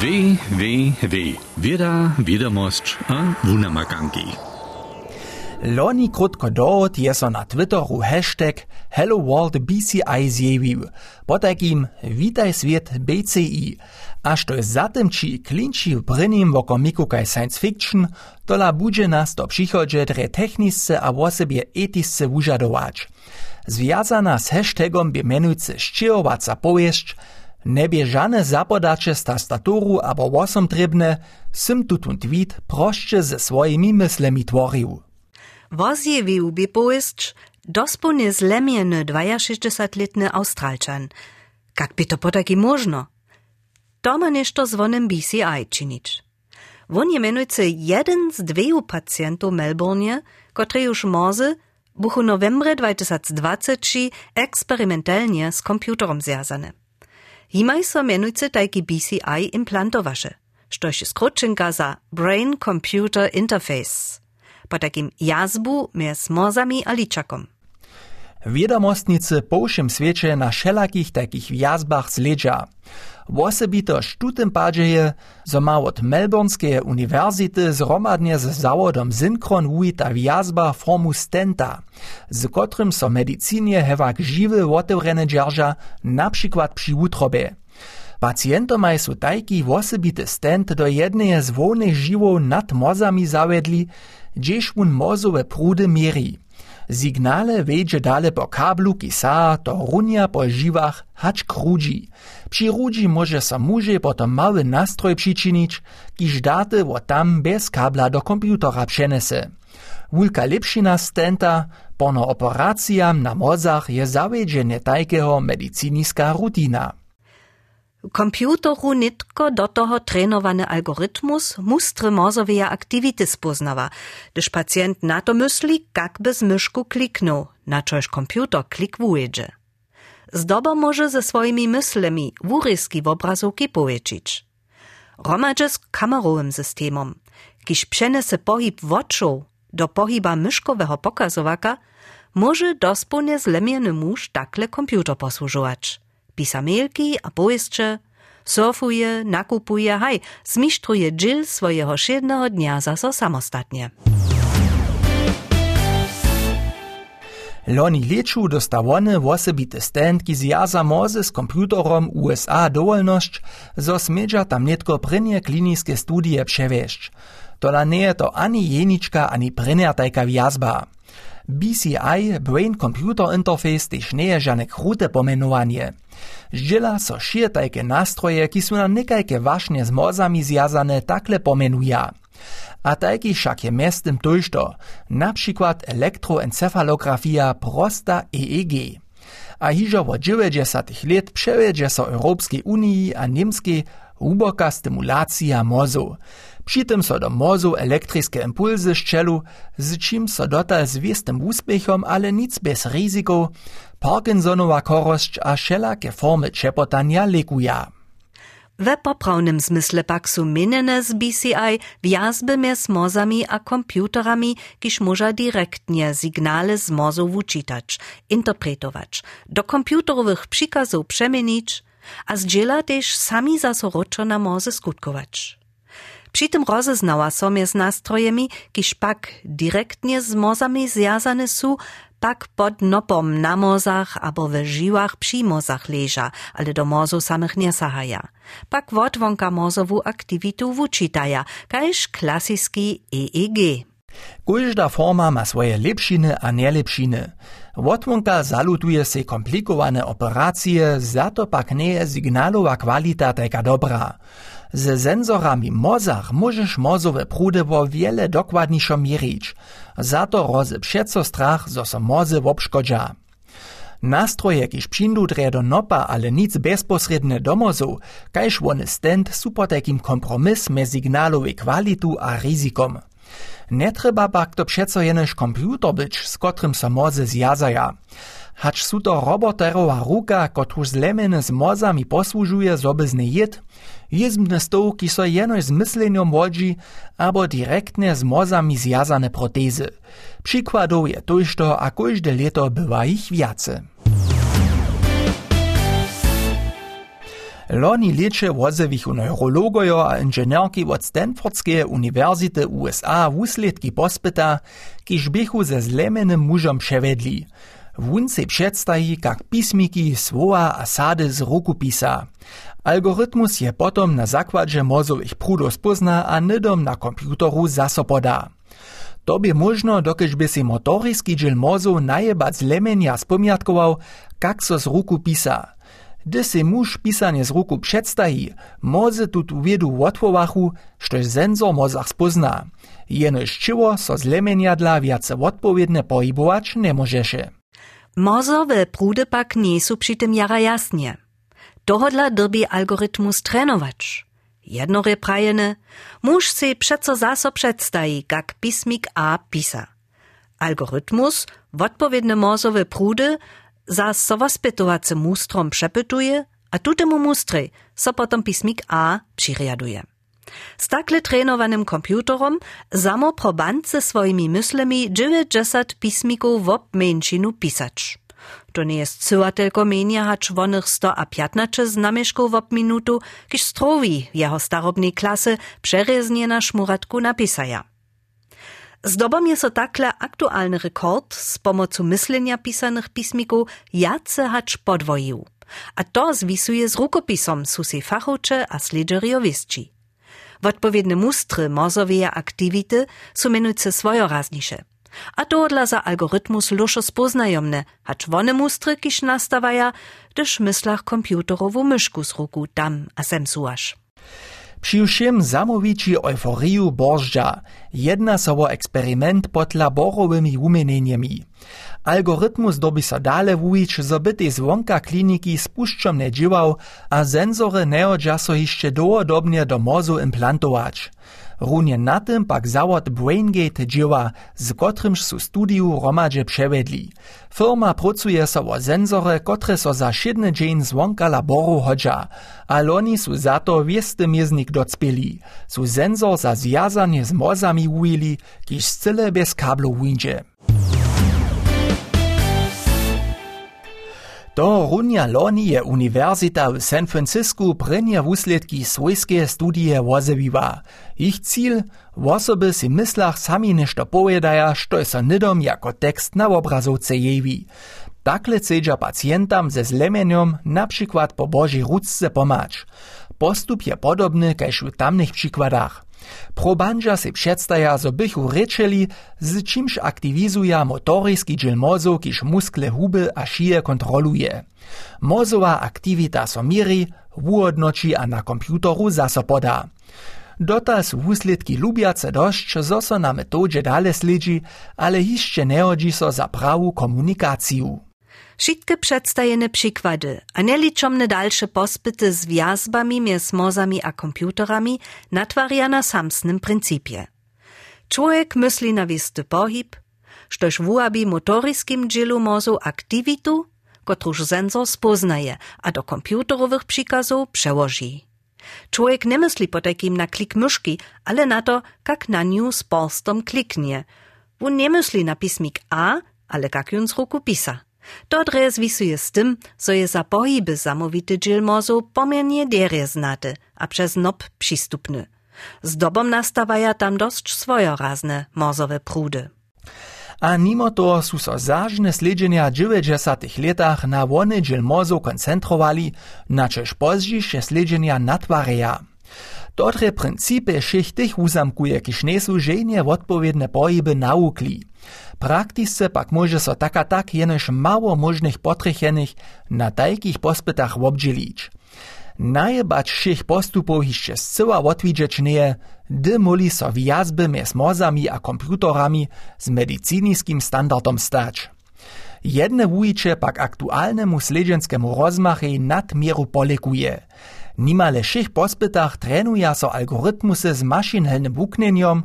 W, W, W. Wieda, Wiadomość a Wunamaganki. Loni krótko dołot je so na Twitteru hashtag Hello World BCI zjewił. Po takim Witaj Swiet BCI. Aż to za tym ci klinci w brynim woko mikukaj science fiction, tola budzie nas do przychodzie dre technisce a wosebie etisce wużadować. Związana z hashtagom by menujcy szczyrowaca powieść, Nebie żane zapodacze z tastaturu abo wosom trybne, sym tutun tweet proszcze ze swoimi myślami tworił. Wozjewił by powieść dosponie zlemieny 62-letny Australczan. Jak by to potaki można? To ma nešto z BCI czynić. Won je jeden z dwóch pacjentów Melbourne, który już może buchu novembre 2020 eksperymentalnie z komputerom związane. Himaj so menujcy tajki BCI implantowaše, štož je skrótčenka za Brain Computer Interface, po takim jazbu mjez mozami a ličakom. Wiadomostnicy po všem świecie na wszelakich takich wjazbach zledża. Wosebito sztutem padzie je, zo ma od Melbourneskeje uniwersity zromadnie z zawodom Synchron wujita wjazba formu stenta, z kotrym so medicinie hewak żywy otewrene dzierża, na przykład przy utrobie. Pacjentomaj su tajki wosebity stent do jednej z wolnych żywow nad mozami zawedli, gdzież wun mozowe prudy mieri. Signale wejdzie dale po kablu, ki sa to runia po žiwach hać krudzi. Przy rudzi może so muže potom mały nastroj přičinić, kiž date wo tam bez kabla do komputera přenese. Wulka lepšina stenta, pono operacijam na mozach je zavedženje tajkeho mediciniska rutina. Komputeru nitko do toho trénowany algorytmus mustre mozoweja aktivity spoznawa, gdyż pacjent na to myśli, jak by z myszku kliknął, na czoś komputer klikwuje. Zdoba może ze swoimi myślami wuryski w obrazówki powiecić. Romadże z kamerowym systemom, kiż przenese pohyb woczów do pohyba myszkowego pokazowaka, może dosponie zlemiony muż takle komputer posłużować pisamelki, a bojscze, surfuje, nakupuje, haj, zmisztruje dżil swojego siednego dnia zaso samostatnie. Loni leču dostawone wosebite stand, ki zjaza moze s komputerom USA dovoljnosť, zo smedža tam netko prenje kliniske studije převešť. To na nie je to ani jenička, ani prenjatajka vjazba. BCI Brain Computer Interface tež nie je žane krute pomenowanie. Zdjela so šije tajke nastroje, ki su na nekajke vašne z mozami zjazane, takle pomenuja. A tajki však je mestem tojšto, na przykład elektroencefalografia prosta EEG. A hižo od 90 let przewiedzie so Europskiej Unii a Niemskiej huboka stymulacja mozu. Przy tym so do mozu elektriskie impulsy szczelu, z czym so dotal z wiestym uspiechom, ale nic bez ryzyko, Parkinsonowa korość a wszelakie formy czepotania lekuja. We poprawnym zmysle pak su minene z BCI wjazby między mozami a komputerami, kiż może direktnie signale z mozu wučitać, interpretować, do komputerowych przykazów przemienić, a zdziela też sami zasoročo na moze skutkować. Przy tym rozeznała so z nastrojemi, kiż pak direktnie z mozami zjazane su, pak pod nopom na mozach abo we žiwach przy mozach leża, ale do mozu samych nie sahaja. Pak wotwonka mozowu aktivitu wučitaja, kajż klasiski EEG. Każda forma ma swoje lepšiny a nielepšiny. Wotwonka zalutuje se komplikowane operacje, za to pak nie je signalowa kwalita taka dobra. Ze senzorami mozach możesz mozowe prudy wo wiele dokładniejszo mierzyć. Za to rozy przeco strach, zo so mozy wobszkodzia. Nastroje, kiż přindu dre do nopa, ale nic wony stent su po takim kompromis me signalowej kwalitu a rizikom. Nie trzeba pak to przeco jenoż komputer być, z kotrym so mozy zjazaja. Hacz su to roboterowa ruka, kotruż zlemene z mozami posłużuje zobezny jed, jizmne stołki so jenož z mysleniom wodzi, abo direktne z mozami zjazane protezy. Przykładów je tojšto, a każde leto bywa ich wiace. Loni leče wozewichu neurologojo a inženjerki od Stanfordskeje univerzity USA wusledki pospyta, kiž běchu ze zlemenym mužom převedli. Wun se předstají, jak pismiki, słowa a sady z. Algorytmus je potom na zakładze mozowych prudów spozna a nydom na komputeru zasopoda. To by možno, dokež by si motorický džil mozu najebať zlemenia spomiatkoval, kak so z. Gdy si muž z ruku předstají, moze tutu wiedu łatwowachu, štož senzor mozach spozna. Jenož čiło so zlemenia dla viace odpowiedne pohybować nie możeše. Mozowe prudy pak nie są przy tym jara jasnie. Dohodla drbi algorytmus trenować. Jednore prajene, muž si přeco zaso předstají, jak pismik A pisa. Algorytmus, odpowiedne mozowe prudy, za sowaspytowace mustrom przepytuje, a tutemu mustry so potom pismik A přiriaduje. Z takle trenowanym komputerom samo probandce swoimi myślami 90 pismików w obmieńczynu pisać. To nie jest cyła tylko menia hacz wonych 100 a 15 znamieszków w minutu, kiż strowi jeho starobnej klasy przereznie na szmuratku napisaja. Zdobom je so takle aktualny rekord z pomocą myślenia pisanych pismików jace hacz podwoił. A to zwisuje z rukopisom su si fachowcze a sledżeriowisci. Odpowiedne mustry mozoweja aktywity su menujce swojoraznisze. A to dla za algorytmus luszo spoznajomne, hacz wone mustry kiż nastawaja, gdyż myślach komputerowu myszku z ruku tam a sem suasz. Přiwšim zamowici euforiju bożdża, jedna sobo eksperyment pod laborowymi umienieniami. Algorytmus dobi so dale wujić, zo by tej zwonka kliniki spuszczom nie dziwał, a senzory neodża so jeszcze dołodobnie do mozu implantować. Runje na tym pak zawod BrainGate dzieła, z kotrymż su studiu romadźe przewiedli. Firma pracuje so o senzory, kotre so za szydny dzień zwonka laboru hodża, a loni su za to wiesty mieznik docpieli. Su senzor za zjazanie z mozami ujili, kiż scyle bez kablu windzie. To runja loni je Uniwersita w San Francisco prenie wusledki swojskie studie wozewiwa. Ich cíl wosoby si myslach sami nešto povedaja, što so nidom jako tekst na obrazovce jewi. Takle cedža pacjentam ze zlemeniom na przykład po Božej ruczce pomać. Postup je podobny kaž w tamnych przykładach. Probandža si předstaja, zo bychu rečeli, z čimž aktivizuja motoriski džil mozu, kiž muskle huby a šije kontroluje. Mozová aktivita so miri, wuodnoči a na komputeru zaso poda. Dotas wusledki lubiace došć, zo so na metodže dale ale hišće neodži so za prawu komunikaciju. Wszystkie przedstajene przykłady, a nieliczomne dalsze pospyty z wjazbami między mozami a komputerami natwarja na samsnym pryncypie. Człowiek myśli na wisty pohyb, sztoż wuabi motoryskim dzielu mozu aktivitu, kotruż sensor spoznaje, a do komputerowych przykazów przełoży. Człowiek nie myśli po takim na klik myszki, ale na to, jak na nią z kliknie. On nie myśli na pismik A, ale jak ją z ruku pisa. To zwisuje z tym, co je za pohyby zamówity dżil mozu pomiernie derje znate, a przez nop przystupny. Z dobą nastawaja tam dość swojorazne mozowe prudy. A mimo to su so zažne sledženja 90 letach na wony dżil mozu koncentrowali, na čež pozdziše sledženja natwareja. Dotre principy všech tych uzamkuje, kiž nesu ženje odpowiedne pohyby naukli. Praktisce pak może so taka tak jenož mało możnych potrechenych na tajkich pospytach obdzielić. Najebać všech postupów jeszcze zcyła odwidzieć nie, dy moli so wjazby między mozami a komputerami z medycyniskim standardom stać. Jedne wujicze pak aktualnemu sledženskemu rozmachy nadmieru polekuje. Nimale všech pospytach trenuja so algorytmusy z maszynelnym wuknenjom,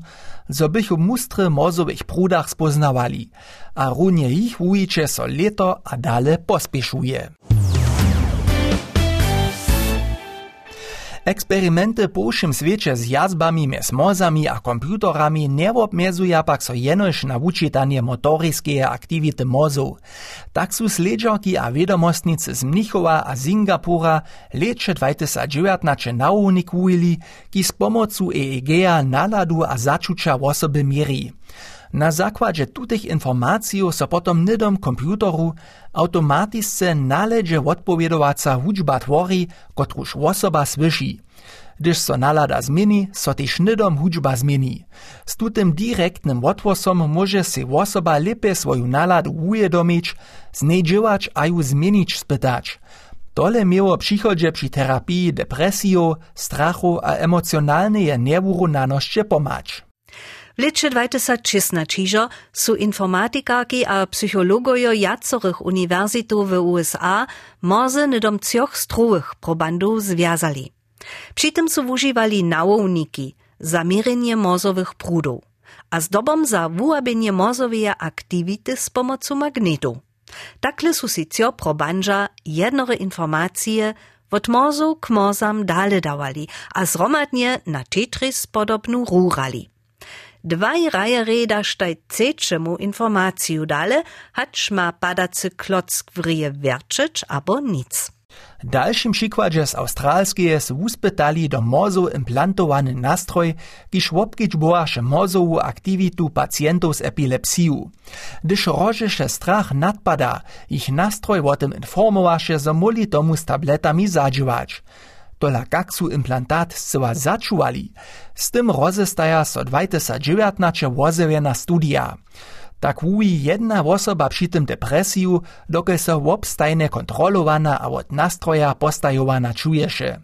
zo bychu mustry mozowych prudach spoznawali, a runie ich wujicze so leto a dale. Eksperymenty po všem świecie z jazbami mez mozami a komputerami nie obmiezuja pak so jenož na wučitanie motoriskeje aktivity mozów. Tak su sledžarki a vedomostnicy z Mnichova a Singapura leče 2019 naunikujili, ki s pomocu EEG-a naladu a začuča osoby mieri. Na zakładzie tutych informacji so potom nidom komputeru automatisce naledzie odpowiedowaca hudźba tvori, kotruż osoba słyszy. Gdyż so nalada zmieni, so też nidom hudźba zmieni. Z tutym direktnym odgłosom może się osoba lepiej swoją naladu ujedomić, znajdziewać a ju zmienić spytać. Tole miało przychodzie przy terapii depresji, strachu a emocjonalnej nerwurunaności pomać. W lecie 2016 su informatikarki a psychologojo jacorych uniwersytetów w USA morze nidom cioch struwych probandów związali. Przy tym su używali nałowniki, zamierzenie morzowych prudów, a zdobom za wyłabienie morzowej aktywity z pomocą magnetu. Takle su si cio probandża jednore informacje od morzu k morzam dale dawali, a zromadnie na Tetris podobnu rurali. Dwaj rajereda štaj cečemu informaciju dale, hacz ma padacy klock wryje werczyć abo nic. Dalszym przykładzie z australskie s wuspytali do mozu implantowany nastroj, kiż łopkić boasze mozowu aktivitu pacjentów z epilepsiju. Gdyż rożesze strach nadpada, ich nastroj o tym informowaše, że moli tomu z tabletami zadziwać. Tola kaksu implantat zcela začuvali. S tym rozestaja so 2019 wozewena studia. Tak wuji jedna osoba przy tym depresiju, doke so wobstajne kontrolowana a od nastroja postajowana czuješe.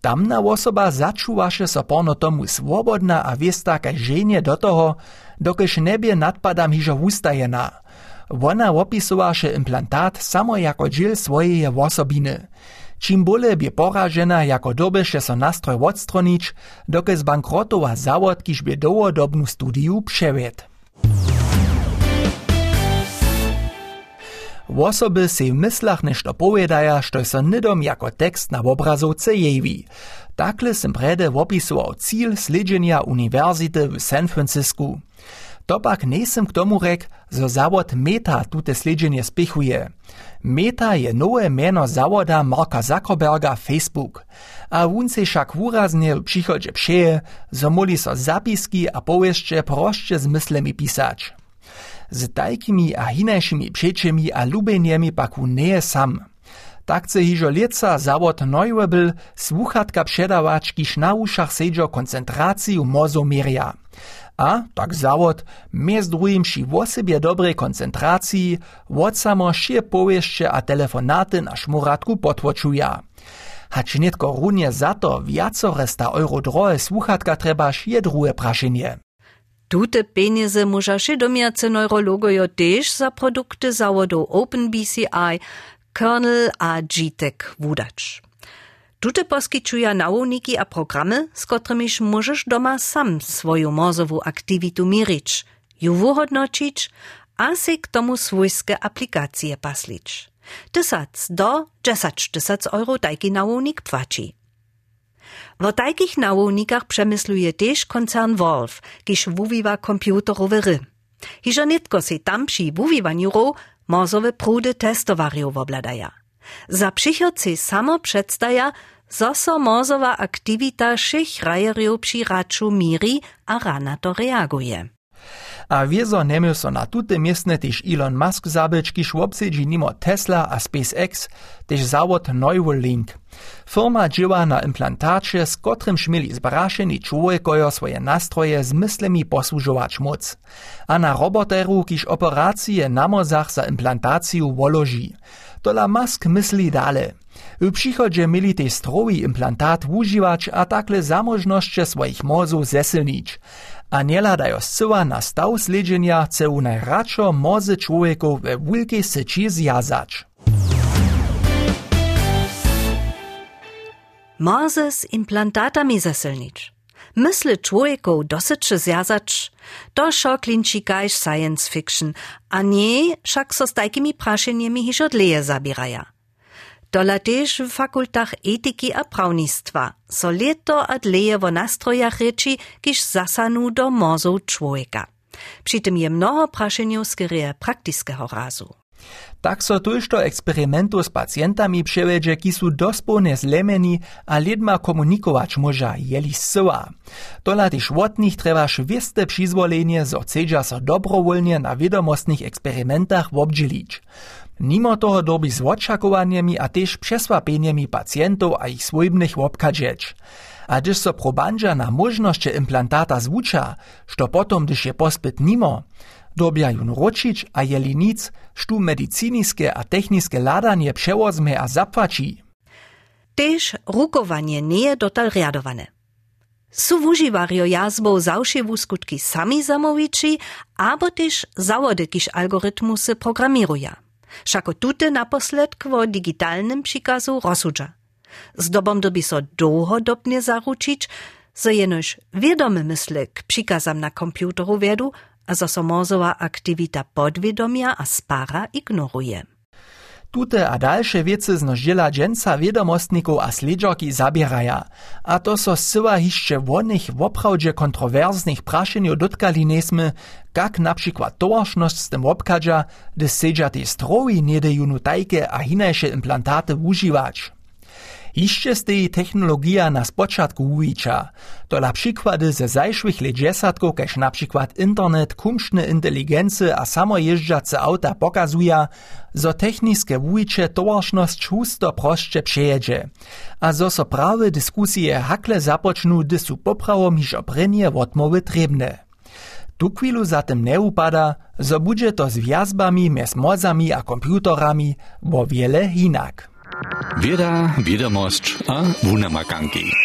Tamna osoba začuvaše so porno tomu swobodna a wiesta kaj żenie do toho, dokež nebie nadpadam hižo ustajena. Wona opisowaše implantat samo jako dziel swojej osobiny. Čim bole bie poražena, jako dobeše so nastroj odstronić, doke zbankrotowa zawod kiž bie dowodobnu studiju přewed. Wosoby se w myslach nešto powiedaja, što so nidom jako tekst na obrazowce jewi. Takle sem prede opisował cíl sledženia univerzity w San Francisku. To pak nesem k tomu rek, zo zawod Meta tute sledženje spichuje. Meta je nowe meno zawoda Marka Zuckerberga Facebook, a on se šak wuraznie przychodzie pszeje, zamoli so zapiski a powieście proszcze z myslemi pisać. Z takimi a hinejszymi przeczemi a lubeniemi paku nie je sam. Tak se hižo ljeca zavod Neuwebel sluhatka předavač, kiž na ušach seđo koncentraciju mozomerja. A tak zawod, między drugim przy wosebie dobrej koncentracji, od samo šie powieście a telefonaty na szmuratku potwoczuja. Hacz nietko runie za to wiacore sta euro drohe słuchatka trebaš je druhe praszenie. Tute pieniądze możesz domiace neurologojo też za produkty zawodu OpenBCI, Kernel a GTEC wudać. Tute poskyčuja nałowniki a programy, z którymiż możesz doma sam swoją mozową aktivitu mierzyć, ju wyhodnoczyć, a se k tomu swojskie aplikacje paslić. Tysac do 10 tysac euro tajki nałownik płaci. W takich nałownikach przemysluje też koncern Wolf, kiż wuwiwa komputerowe ry. Hiżo nitko se tam przy wuwiwaniu mozowe prudy testowario wobladaja. Za przychodcy samo przedstaja, zoso mozowa aktivita všich rajerjów przy raczu miri a rana to reaguje. A wiezo nemił so na tute miestne też Elon Musk zabyć, kiż obsedzi nimo Tesla a SpaceX, też zawod Neuralink. Firma dzieła na implantacie, z kotrym szmili zbraszeni człowiekojo swoje nastroje z myślami posłużować moc. A na roboteru, kiż operacje na mozach za implantację woloži. Tola Musk myśli dale. W przychodzie mieli tej implantat używać, a takle zamożności swoich mozów zesilnić. A nie ladajo zcyła na staw sledżenia, ceł najradšo mozy człowieku we wielkiej syci zjazać. Mozy z implantatami zesilnić. Mysle człowieku dosyć zjazać, to szoklinci kajś science fiction, a nie wszak so z takimi praszeniami zabieraja. Dola też w fakultach etyki a prawnictwa, so leto a dleje wo nastrojach reči, zasanu do mozów człowieka. Przy tym je mnoho prašenjów skierie praktického razu. Tak so tužto eksperimentu s pacjentami przewiedzie, ki su dospolne zlemeni a lidma komunikować może, jeli syła. Tola tyż od nich treba szwiste przyzwolenie, zo chcedza so dobrowolnie na wiadomostnych eksperymentach obdzielić. Mimo toho dobi z oczakowaniami a też przesłapeniami pacjentów a ich swojbnych obkadzeć. A gdyż so probandża na możności implantata zwucza, što potom, gdyż je pospyt nimo, dobjajú ročić a jeli nic, štu mediciniske a techniske ladanie przewozme a zapłaci. Tež rukowanie nie je dotal riadowane. Su wuživario jazbov zawšiewu skutki sami zamowiči, abo tež zawody kiż algorytmusy programiruja. Šako tute naposledk vo digitalnym przikazu rozsudza. Zdobom dobi so dłuhodobnie zaručić, so jenož wiadomy mysle k przikazam na komputeru wiedu, a so mozova aktivita podvědomia a spara ignoruje. Tute a dalsze wiece znoždjela dženca wiedomostników a sledžorki zabieraja, a to so syła hišće wonych woprawdzie kontrowersnych praszeniu dotkali nesmy, jak na przykład towarzność z tym obkadża, gdy sedža te stroji nie deju nutajke a hinajsze implantaty używać. Z tej technologia na spoczatku uwicza. To na przykłady ze zajszłych lat dziesiątków, każ na przykład internet, kumszne inteligency a samojeżdżace auta pokazuje, zo techniske uwicze towarzność husto proszcze przejedzie. A zo so prawe dyskusje hakle zapocznu, gdy su poprawom hiż obrenie odmowy trebne. Tu chwilu zatem nie upada, zo bude to z wjazbami mes mozami a komputerami bo wiele inak. Wieda, wiadomość a wunamakanki.